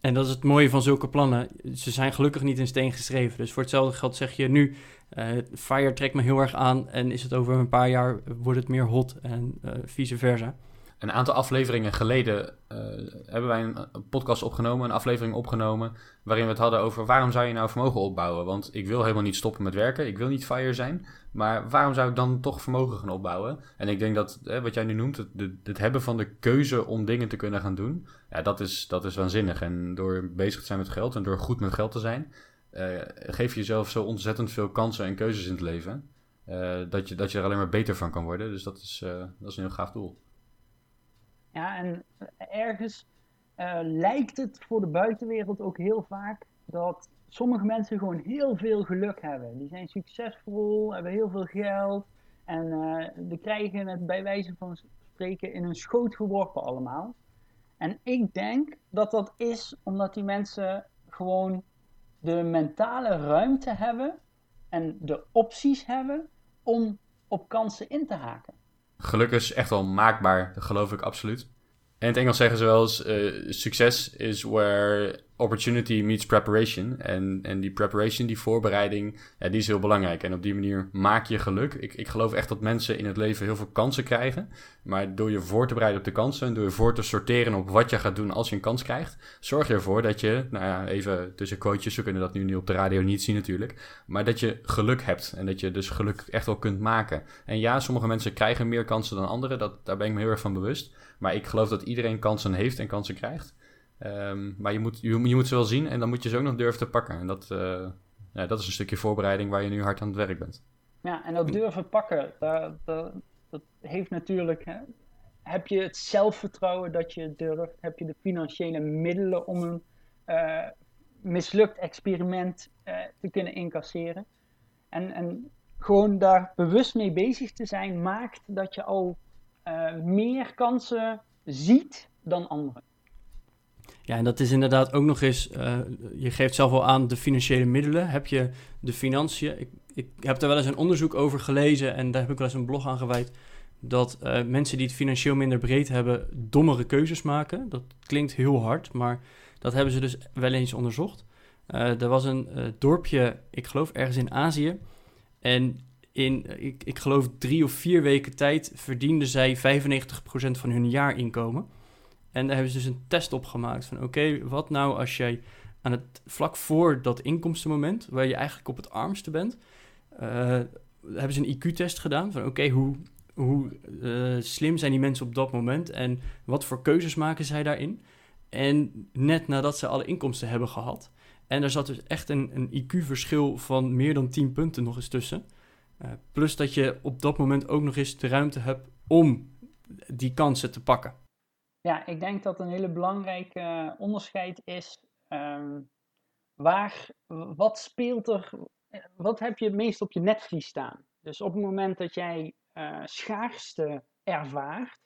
En dat is het mooie van zulke plannen. Ze zijn gelukkig niet in steen geschreven. Dus voor hetzelfde geld zeg je nu, uh, Fire trekt me heel erg aan. En is het over een paar jaar, wordt het meer hot en uh, vice versa. Een aantal afleveringen geleden uh, hebben wij een, podcast opgenomen, een aflevering opgenomen, waarin we het hadden over waarom zou je nou vermogen opbouwen? Want ik wil helemaal niet stoppen met werken, ik wil niet fire zijn, maar waarom zou ik dan toch vermogen gaan opbouwen? En ik denk dat, wat jij nu noemt, het, het, hebben van de keuze om dingen te kunnen gaan doen, ja, dat is, dat is waanzinnig. En door bezig te zijn met geld en door goed met geld te zijn, uh, geef je jezelf zo ontzettend veel kansen en keuzes in het leven, uh, dat, je, dat je er alleen maar beter van kan worden. Dus dat is, dat is een heel gaaf doel. Ja, en ergens uh, lijkt het voor de buitenwereld ook heel vaak dat sommige mensen gewoon heel veel geluk hebben. Die zijn succesvol, hebben heel veel geld en uh, die krijgen het bij wijze van spreken in hun schoot geworpen allemaal. En ik denk dat dat is omdat die mensen gewoon de mentale ruimte hebben en de opties hebben om op kansen in te haken geluk is echt wel maakbaar, dat geloof ik absoluut. In het Engels zeggen ze wel eens: uh, succes is where opportunity meets preparation. En, en die preparation, die voorbereiding, die is heel belangrijk. En op die manier maak je geluk. Ik, ik geloof echt dat mensen in het leven heel veel kansen krijgen. Maar door je voor te bereiden op de kansen en door je voor te sorteren op wat je gaat doen als je een kans krijgt, zorg je ervoor dat je, nou ja, even tussen quotejes, we kunnen dat nu op de radio niet zien natuurlijk, maar dat je geluk hebt en dat je dus geluk echt wel kunt maken. En ja, sommige mensen krijgen meer kansen dan anderen, dat, daar ben ik me heel erg van bewust. Maar ik geloof dat iedereen kansen heeft en kansen krijgt. Um, maar je moet, je, moet ze wel zien en dan moet je ze ook nog durven te pakken. En dat, ja, dat is een stukje voorbereiding waar je nu hard aan het werk bent. Ja, en dat durven pakken, dat, dat, heeft natuurlijk... Hè, heb je het zelfvertrouwen dat je durft? Heb je de financiële middelen om een uh, mislukt experiment uh, te kunnen incasseren? En, en gewoon daar bewust mee bezig te zijn, maakt dat je al meer kansen ziet dan anderen. Ja, en dat is inderdaad ook nog eens, uh, je geeft zelf wel aan de financiële middelen. Heb je de financiën? Ik, ik heb daar wel eens een onderzoek over gelezen en daar heb ik wel eens een blog aan gewijd. Dat uh, mensen die het financieel minder breed hebben, dommere keuzes maken. Dat klinkt heel hard, maar dat hebben ze dus wel eens onderzocht. Uh, er was een dorpje, ik geloof ergens in Azië. En in, ik, ik geloof drie of vier weken tijd verdienden zij 95% van hun jaarinkomen. En daar hebben ze dus een test op gemaakt van oké, wat nou als jij aan het vlak voor dat inkomstenmoment, waar je eigenlijk op het armste bent, uh, hebben ze een IQ-test gedaan van oké, hoe, hoe uh, slim zijn die mensen op dat moment en wat voor keuzes maken zij daarin. En net nadat ze alle inkomsten hebben gehad. En er zat dus echt een, een IQ-verschil van meer dan 10 punten nog eens tussen. Uh, plus dat je op dat moment ook nog eens de ruimte hebt om die kansen te pakken. Ja, ik denk dat een hele belangrijke onderscheid is. Um, waar, wat speelt er, wat heb je het meest op je netvlies staan? Dus op het moment dat jij uh, schaarste ervaart,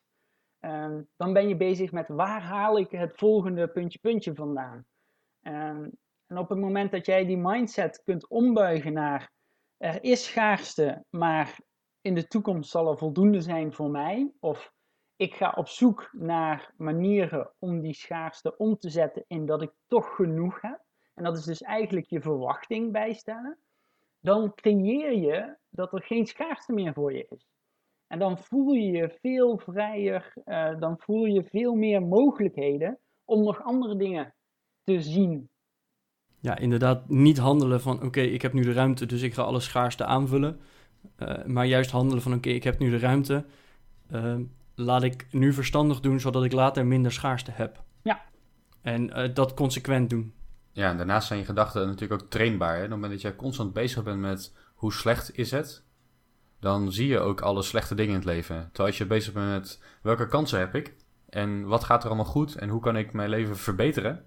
um, dan ben je bezig met waar haal ik het volgende puntje puntje vandaan? Um, en op het moment dat jij die mindset kunt ombuigen naar er is schaarste, maar in de toekomst zal er voldoende zijn voor mij, of ik ga op zoek naar manieren om die schaarste om te zetten in dat ik toch genoeg heb. En dat is dus eigenlijk je verwachting bijstellen. Dan creëer je dat er geen schaarste meer voor je is. En dan voel je je veel vrijer, uh, dan voel je veel meer mogelijkheden om nog andere dingen te zien. Ja, inderdaad, niet handelen van oké, ik heb nu de ruimte, dus ik ga alle schaarste aanvullen. Uh, maar juist handelen van oké, ik heb nu de ruimte. Uh, laat ik nu verstandig doen, zodat ik later minder schaarste heb. Ja. En uh, dat consequent doen. Ja, en daarnaast zijn je gedachten natuurlijk ook trainbaar. Hè? Op het moment dat jij constant bezig bent met hoe slecht is het, dan zie je ook alle slechte dingen in het leven. Terwijl als je bezig bent met welke kansen heb ik en wat gaat er allemaal goed en hoe kan ik mijn leven verbeteren,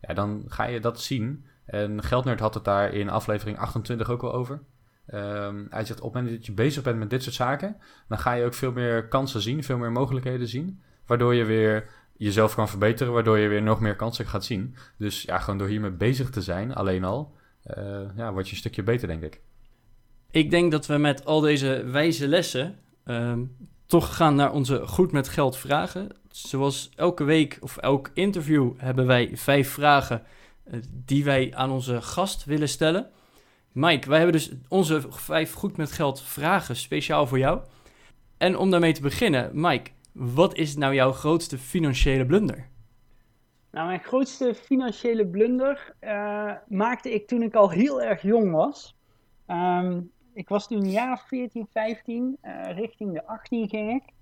ja, dan ga je dat zien. En Geldnerd had het daar in aflevering 28 ook wel over. Ehm, hij zegt, op het moment dat je bezig bent met dit soort zaken, dan ga je ook veel meer kansen zien, veel meer mogelijkheden zien. Waardoor je weer jezelf kan verbeteren, waardoor je weer nog meer kansen gaat zien. Dus ja, gewoon door hiermee bezig te zijn, alleen al, uh, ja, word je een stukje beter, denk ik. Ik denk dat we met al deze wijze lessen ehm, toch gaan naar onze goed met geld vragen. Zoals elke week of elk interview hebben wij vijf vragen uh, die wij aan onze gast willen stellen. Mike, wij hebben dus onze vijf goed met geld vragen speciaal voor jou. En om daarmee te beginnen, Mike, wat is nou jouw grootste financiële blunder? Nou, mijn grootste financiële blunder uh, maakte ik toen ik al heel erg jong was. Um, ik was toen jaar 14, 15, uh, richting de 18 ging ik.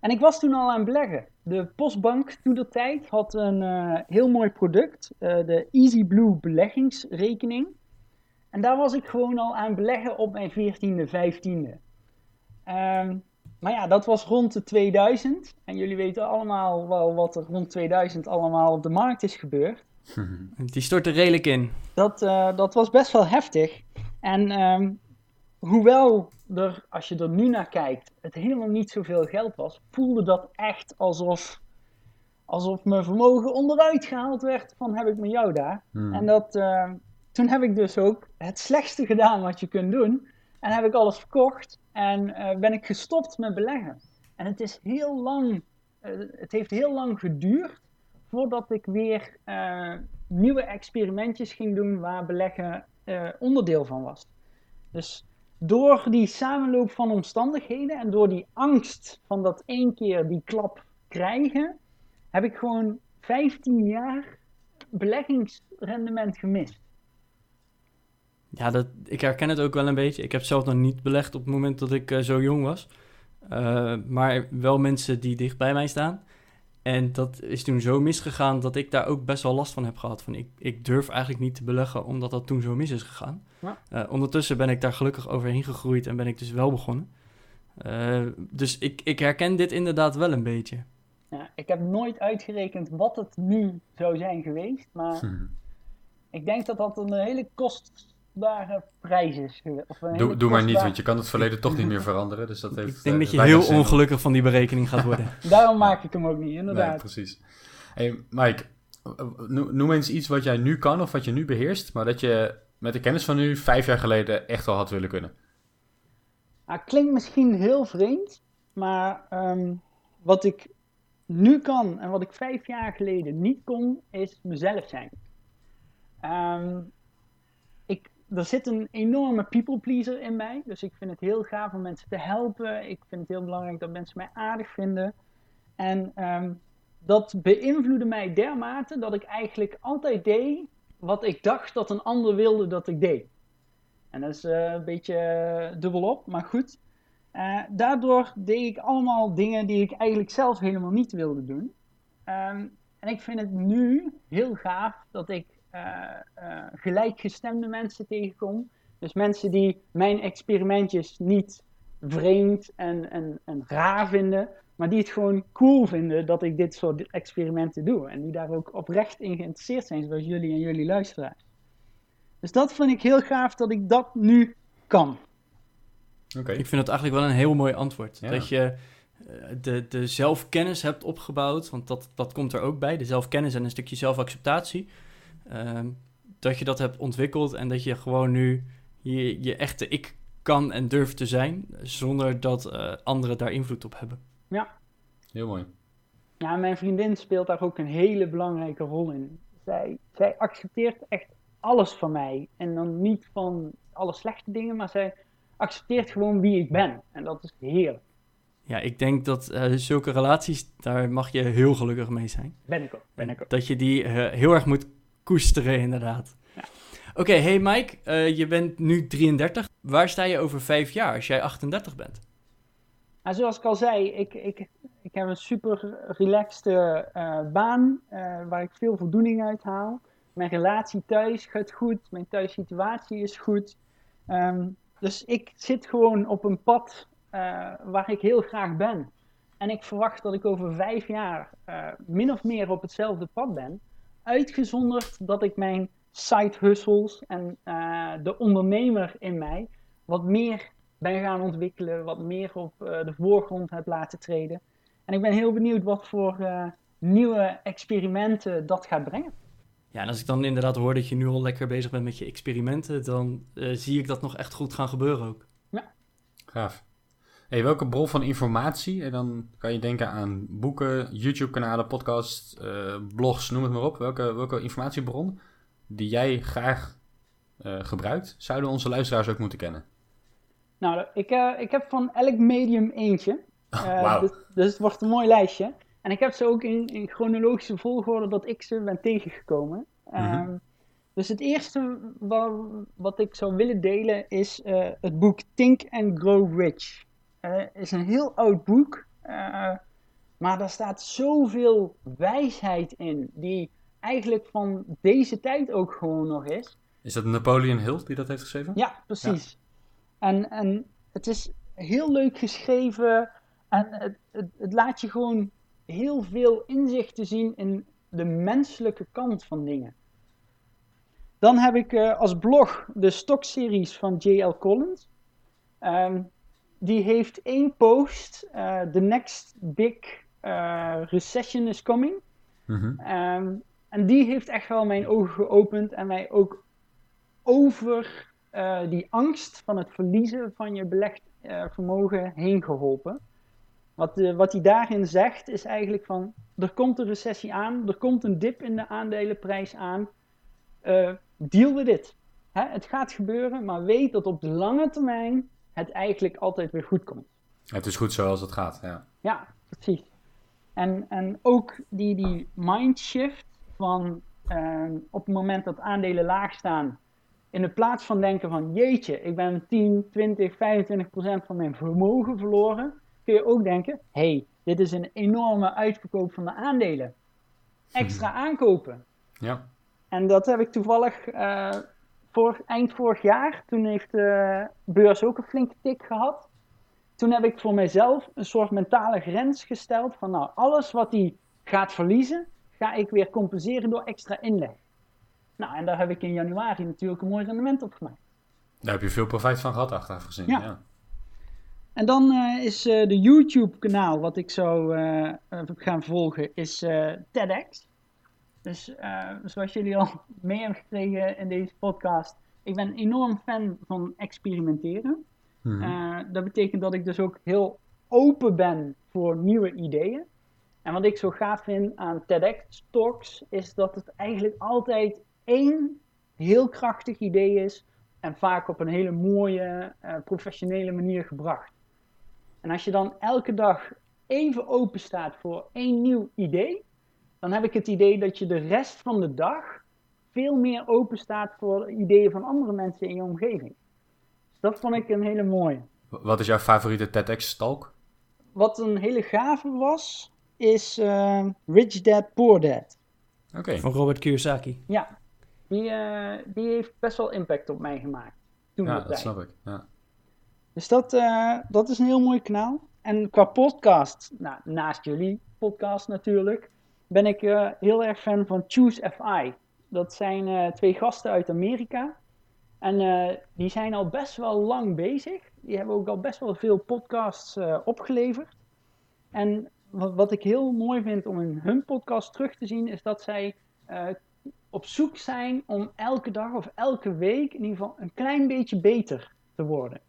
En ik was toen al aan beleggen. De Postbank toen de tijd had een uh, heel mooi product, de Easy Blue beleggingsrekening. En daar was ik gewoon al aan beleggen op mijn 14e, 15e. Um, maar ja, dat was rond de 2000. En jullie weten allemaal wel wat er rond 2000 allemaal op de markt is gebeurd. Die stortte redelijk in. Dat, uh, dat was best wel heftig. En um, hoewel er, als je er nu naar kijkt, het helemaal niet zoveel geld was, voelde dat echt alsof, alsof mijn vermogen onderuit gehaald werd van heb ik met jou daar. Hmm. En dat, uh, toen heb ik dus ook het slechtste gedaan wat je kunt doen. En heb ik alles verkocht en uh, ben ik gestopt met beleggen. En het is heel lang, uh, het heeft heel lang geduurd voordat ik weer uh, nieuwe experimentjes ging doen waar beleggen onderdeel van was. Dus door die samenloop van omstandigheden en door die angst van dat één keer die klap krijgen, heb ik gewoon 15 jaar beleggingsrendement gemist. Ja, dat, ik herken het ook wel een beetje. Ik heb zelf nog niet belegd op het moment dat ik uh, zo jong was. Uh, maar wel mensen die dicht bij mij staan. En dat is toen zo misgegaan dat ik daar ook best wel last van heb gehad. Van ik, ik durf eigenlijk niet te beleggen omdat dat toen zo mis is gegaan. Ja. Uh, ondertussen ben ik daar gelukkig overheen gegroeid en ben ik dus wel begonnen. dus ik, ik herken dit inderdaad wel een beetje. Ja, ik heb nooit uitgerekend wat het nu zou zijn geweest. Maar hm. ik denk dat dat een hele kost kostbare prijs is. Of doe doe kostbare... maar niet, want je kan het verleden toch niet meer veranderen. Dus dat heeft, ik denk uh, dat je heel ongelukkig van die berekening gaat worden. Daarom maak ik hem ook niet, inderdaad. Nee, precies. Hey, Mike, noem eens iets wat jij nu kan of wat je nu beheerst, maar dat je met de kennis van nu vijf jaar geleden echt al had willen kunnen. Nou, klinkt misschien heel vreemd, maar um, wat ik nu kan en wat ik vijf jaar geleden niet kon, is mezelf zijn. Um, er zit een enorme people pleaser in mij. Dus ik vind het heel gaaf om mensen te helpen. Ik vind het heel belangrijk dat mensen mij aardig vinden. En um, dat beïnvloedde mij dermate dat ik eigenlijk altijd deed wat ik dacht dat een ander wilde dat ik deed. En dat is uh, een beetje uh, dubbelop, maar goed. Uh, daardoor deed ik allemaal dingen die ik eigenlijk zelf helemaal niet wilde doen. Um, en ik vind het nu heel gaaf dat ik gelijkgestemde mensen tegenkom. Dus mensen die mijn experimentjes niet vreemd en, en, en raar vinden, maar die het gewoon cool vinden dat ik dit soort experimenten doe. En die daar ook oprecht in geïnteresseerd zijn, zoals jullie en jullie luisteraars. Dus dat vind ik heel gaaf dat ik dat nu kan. Okay. Ik vind het eigenlijk wel een heel mooi antwoord. Ja. Dat je de, de zelfkennis hebt opgebouwd, want dat, dat komt er ook bij. De zelfkennis en een stukje zelfacceptatie. Ehm, dat je dat hebt ontwikkeld en dat je gewoon nu je, je echte ik kan en durft te zijn, zonder dat uh, anderen daar invloed op hebben. Ja. Heel mooi. Ja, mijn vriendin speelt daar ook een hele belangrijke rol in. Zij, zij accepteert echt alles van mij. En dan niet van alle slechte dingen, maar zij accepteert gewoon wie ik ben. En dat is heerlijk. Ja, ik denk dat uh, zulke relaties, daar mag je heel gelukkig mee zijn. Ben ik ook, ben ik ook. Dat je die uh, heel erg moet koesteren, inderdaad. Ja. Oké, okay, hey Mike, uh, je bent nu 33. Waar sta je over vijf jaar als jij 38 bent? Nou, zoals ik al zei, ik, ik, ik heb een super relaxed uh, baan uh, waar ik veel voldoening uit haal. Mijn relatie thuis gaat goed, mijn thuissituatie is goed. Um, dus ik zit gewoon op een pad waar ik heel graag ben. En ik verwacht dat ik over vijf jaar min of meer op hetzelfde pad ben uitgezonderd dat ik mijn side hustles en uh, de ondernemer in mij wat meer ben gaan ontwikkelen, wat meer op eh, de voorgrond heb laten treden. En ik ben heel benieuwd wat voor eh, nieuwe experimenten dat gaat brengen. Ja, en als ik dan inderdaad hoor dat je nu al lekker bezig bent met je experimenten, dan eh, zie ik dat nog echt goed gaan gebeuren ook. Gaaf. Hey, welke bron van informatie, en dan kan je denken aan boeken, YouTube-kanalen, podcasts, eh, blogs, noem het maar op. Welke, welke informatiebron die jij graag eh, gebruikt, zouden onze luisteraars ook moeten kennen? Nou, ik, eh, ik heb van elk medium eentje. Wauw. dus, dus het wordt een mooi lijstje. En ik heb ze ook in, in chronologische volgorde dat ik ze ben tegengekomen. Ehm, dus het eerste wat, wat ik zou willen delen is het boek Think and Grow Rich. Het is een heel oud boek, eh, maar daar staat zoveel wijsheid in, die eigenlijk van deze tijd ook gewoon nog is. Is dat Napoleon Hill die dat heeft geschreven? Ja, precies. En, en het is heel leuk geschreven en het, het, het laat je gewoon heel veel inzichten zien in de menselijke kant van dingen. Dan heb ik eh, als blog de stokseries van J.L. Collins. Ehm, die heeft één post, eh, The Next Big eh, Recession is Coming. Mhm. Ehm, en die heeft echt wel mijn ogen geopend en mij ook over eh, die angst van het verliezen van je belegd vermogen heen geholpen. Wat, wat hij daarin zegt is eigenlijk van, er komt een recessie aan, er komt een dip in de aandelenprijs aan, deal with it. Hè, het gaat gebeuren, maar weet dat op de lange termijn het eigenlijk altijd weer goed komt. Het is goed zoals het gaat, ja. Ja, precies. En, en ook die, die mindshift van ehm, op het moment dat aandelen laag staan, in de plaats van denken van jeetje, ik ben 10, 20, 25 procent van mijn vermogen verloren, kun je ook denken, hey, dit is een enorme uitverkoop van de aandelen. Extra aankopen. Ja, En dat heb ik toevallig eh, eind vorig jaar. Toen heeft de beurs ook een flinke tik gehad. Toen heb ik voor mezelf een soort mentale grens gesteld van nou, alles wat hij gaat verliezen, ga ik weer compenseren door extra inleg. Nou, en daar heb ik in januari natuurlijk een mooi rendement op gemaakt. daar heb je veel profijt van gehad achteraf gezien. Ja. Ja. En dan eh, is eh, de YouTube-kanaal wat ik zou eh, eh, gaan volgen, is TEDx. Dus eh, zoals jullie al mee hebben gekregen in deze podcast, ik ben enorm fan van experimenteren. Mhm. Eh, dat betekent dat ik dus ook heel open ben voor nieuwe ideeën. En wat ik zo gaaf vind aan TEDx Talks, is dat het eigenlijk altijd één heel krachtig idee is. En vaak op een hele mooie, eh, professionele manier gebracht. En als je dan elke dag even open staat voor één nieuw idee, dan heb ik het idee dat je de rest van de dag veel meer open staat voor ideeën van andere mensen in je omgeving. Dus dat vond ik een hele mooie. Wat is jouw favoriete TEDx-talk? Wat een hele gave was, is eh, Rich Dad Poor Dad. Oké, Van Robert Kiyosaki. Ja, die, eh, die heeft best wel impact op mij gemaakt. Toen ja, dat tijd. snap ik. Ja. Dus dat, eh, dat is een heel mooi kanaal. En qua podcast, nou, naast jullie podcast natuurlijk, ben ik eh, heel erg fan van Choose FI. Dat zijn eh, twee gasten uit Amerika. En eh, die zijn al best wel lang bezig. Die hebben ook al best wel veel podcasts opgeleverd. En wat, wat ik heel mooi vind om in hun podcast terug te zien, is dat zij op zoek zijn om elke dag of elke week in ieder geval een klein beetje beter te worden.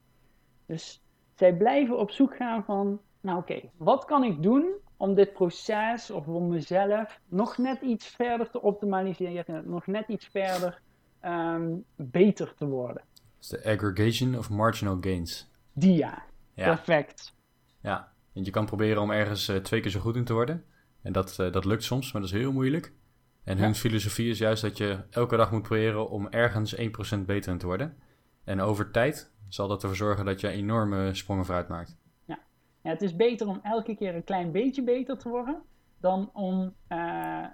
Dus zij blijven op zoek gaan van, nou oké, wat kan ik doen om dit proces of om mezelf nog net iets verder te optimaliseren, nog net iets verder ehm, beter te worden. Is de aggregation of marginal gains. Die ja, Ja, perfect. ja. Want je kan proberen om ergens eh, twee keer zo goed in te worden. En dat, eh, dat lukt soms, maar dat is heel moeilijk. En hun Ja. filosofie is juist dat je elke dag moet proberen om ergens 1% beter in te worden. En over tijd zal dat ervoor zorgen dat je enorme sprongen vooruit maakt. Ja, het is beter om elke keer een klein beetje beter te worden, dan om eh,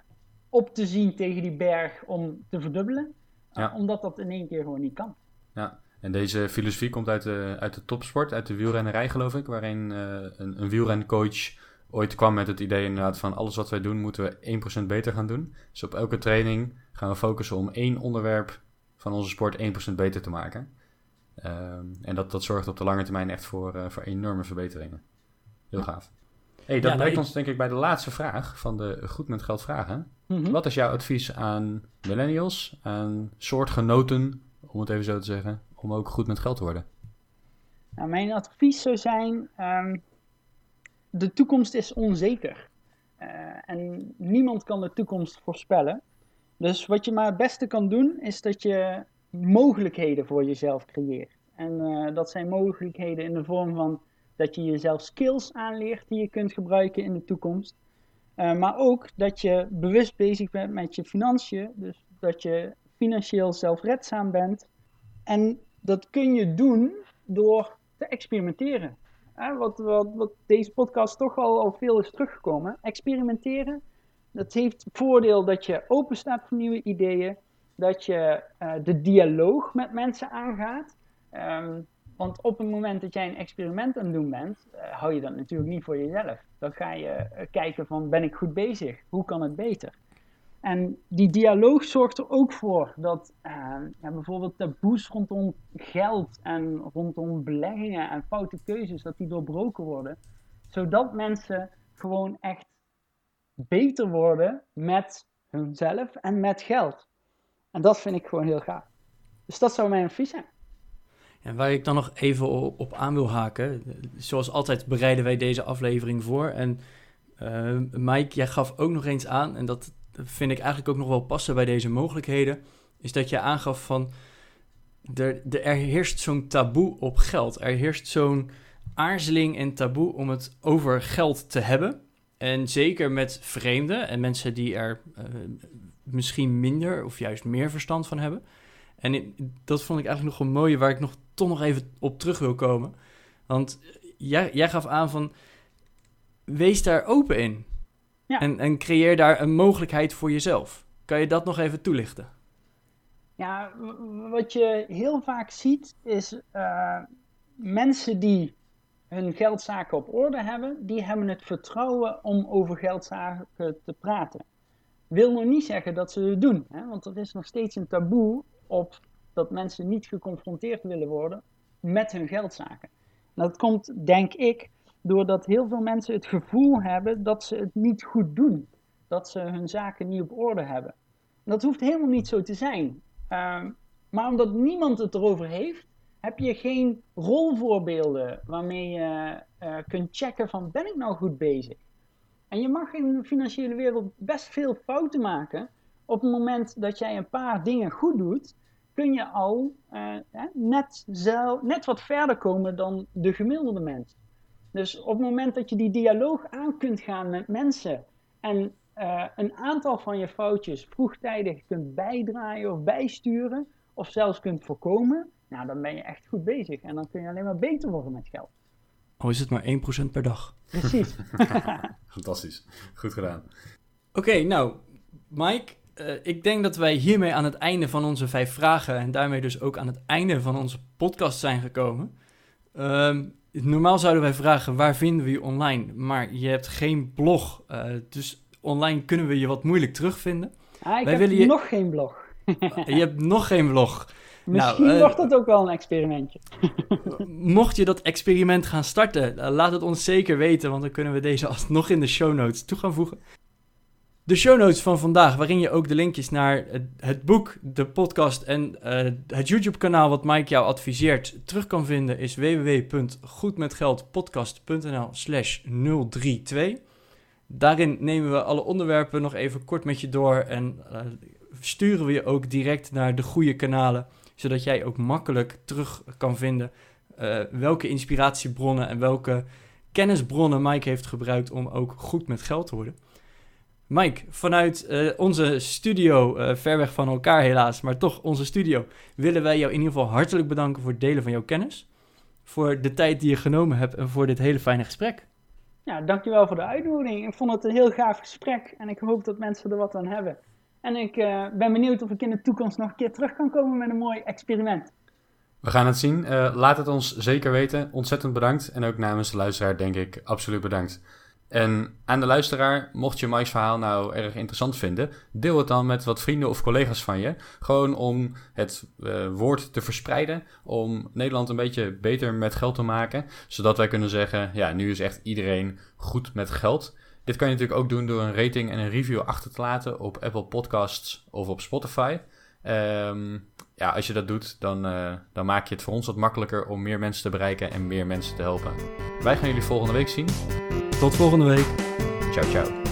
op te zien tegen die berg om te verdubbelen. eh, Ja. omdat dat in één keer gewoon niet kan. Ja, en deze filosofie komt uit de, uit de topsport, uit de wielrennerij geloof ik, waarin eh, een, een wielrencoach ooit kwam met het idee inderdaad van alles wat wij doen moeten we 1% beter gaan doen. Dus op elke training gaan we focussen om één onderwerp van onze sport 1% beter te maken. Ehm, en dat, dat zorgt op de lange termijn echt voor, voor enorme verbeteringen. Heel gaaf. hey, dat Ja, nou, brengt ik- ons denk ik bij de laatste vraag van de Goed met Geld vragen. Mhm. Wat is jouw advies aan millennials, aan soortgenoten, om het even zo te zeggen, om ook goed met geld te worden? Nou, mijn advies zou zijn: ehm, de toekomst is onzeker. Eh, en niemand kan de toekomst voorspellen. Dus wat je maar het beste kan doen, is dat je mogelijkheden voor jezelf creëert. En eh, dat zijn mogelijkheden in de vorm van dat je jezelf skills aanleert die je kunt gebruiken in de toekomst. Eh, maar ook dat je bewust bezig bent met je financiën. Dus dat je financieel zelfredzaam bent. En dat kun je doen door te experimenteren. Hè, wat, wat, deze podcast toch al, veel is teruggekomen. Experimenteren, dat heeft het voordeel dat je open staat voor nieuwe ideeën. Dat je eh, de dialoog met mensen aangaat. Ehm, want op het moment dat jij een experiment aan het doen bent, eh, hou je dat natuurlijk niet voor jezelf. Dan ga je eh, kijken van, ben ik goed bezig? Hoe kan het beter? En die dialoog zorgt er ook voor dat eh, ja, bijvoorbeeld taboes rondom geld en rondom beleggingen en foute keuzes, dat die doorbroken worden. Zodat mensen gewoon echt beter worden met hunzelf en met geld. En dat vind ik gewoon heel gaaf. Dus dat zou mijn advies zijn. En waar ik dan nog even op aan wil haken. Zoals altijd bereiden wij deze aflevering voor. En eh, Mike, jij gaf ook nog eens aan, en dat vind ik eigenlijk ook nog wel passen bij deze mogelijkheden. Is dat je aangaf van. Er, er, er heerst zo'n taboe op geld. Er heerst zo'n aarzeling en taboe om het over geld te hebben. En zeker met vreemden en mensen die er eh, misschien minder of juist meer verstand van hebben. En dat vond ik eigenlijk nog een mooie waar ik nog toch nog even op terug wil komen. Want jij, jij gaf aan van, wees daar open in. Ja. En, en creëer daar een mogelijkheid voor jezelf. Kan je dat nog even toelichten? Ja, wat je heel vaak ziet is eh, mensen die hun geldzaken op orde hebben, die hebben het vertrouwen om over geldzaken te praten. Wil nog niet zeggen dat ze het doen, hè? want er is nog steeds een taboe op dat mensen niet geconfronteerd willen worden met hun geldzaken. En dat komt, denk ik, doordat heel veel mensen het gevoel hebben dat ze het niet goed doen. Dat ze hun zaken niet op orde hebben. En dat hoeft helemaal niet zo te zijn. Ehm, maar omdat niemand het erover heeft, heb je geen rolvoorbeelden waarmee je eh, kunt checken van ben ik nou goed bezig? En je mag in de financiële wereld best veel fouten maken. Op het moment dat jij een paar dingen goed doet, kun je al eh, hè, net, zo, net wat verder komen dan de gemiddelde mens. Dus op het moment dat je die dialoog aan kunt gaan met mensen en eh, een aantal van je foutjes vroegtijdig kunt bijdraaien of bijsturen, of zelfs kunt voorkomen, nou dan ben je echt goed bezig. En dan kun je alleen maar beter worden met geld. Al is het maar 1% per dag. Precies. Fantastisch. Goed gedaan. Oké, nou, Mike, eh, ik denk dat wij hiermee aan het einde van onze vijf vragen en daarmee dus ook aan het einde van onze podcast zijn gekomen. Ehm, normaal zouden wij vragen waar vinden we je online, maar je hebt geen blog, eh, dus online kunnen we je wat moeilijk terugvinden. Ah, ik Wij heb willen je- nog geen blog. je hebt nog geen blog. Misschien Nou, eh, wordt dat ook wel een experimentje. Mocht je dat experiment gaan starten, eh, laat het ons zeker weten, want dan kunnen we deze alsnog in de show notes toe gaan voegen. De show notes van vandaag, waarin je ook de linkjes naar het, boek, de podcast en eh, het YouTube-kanaal wat Mike jou adviseert terug kan vinden, is www.goedmetgeldpodcast.nl slash 032. Daarin nemen we alle onderwerpen nog even kort met je door en eh, sturen we je ook direct naar de goede kanalen zodat jij ook makkelijk terug kan vinden eh, welke inspiratiebronnen en welke kennisbronnen Mike heeft gebruikt om ook goed met geld te worden. Mike, vanuit eh, onze studio, eh, ver weg van elkaar helaas, maar toch onze studio, willen wij jou in ieder geval hartelijk bedanken voor het delen van jouw kennis, voor de tijd die je genomen hebt en voor dit hele fijne gesprek. Ja, dankjewel voor de uitnodiging. Ik vond het een heel gaaf gesprek en ik hoop dat mensen er wat aan hebben. En ik eh, ben benieuwd of ik in de toekomst nog een keer terug kan komen met een mooi experiment. We gaan het zien. Eh, laat het ons zeker weten. Ontzettend bedankt. En ook namens de luisteraar denk ik absoluut bedankt. En aan de luisteraar, mocht je Mike's verhaal nou erg interessant vinden, deel het dan met wat vrienden of collega's van je. Gewoon om het uh, woord te verspreiden, om Nederland een beetje beter met geld te maken. Zodat wij kunnen zeggen, ja, nu is echt iedereen goed met geld. Dit kan je natuurlijk ook doen door een rating en een review achter te laten op Apple Podcasts of op Spotify. Um, ja, als je dat doet, dan, uh, dan maak je het voor ons wat makkelijker om meer mensen te bereiken en meer mensen te helpen. Wij gaan jullie volgende week zien. Tot volgende week. Ciao, ciao.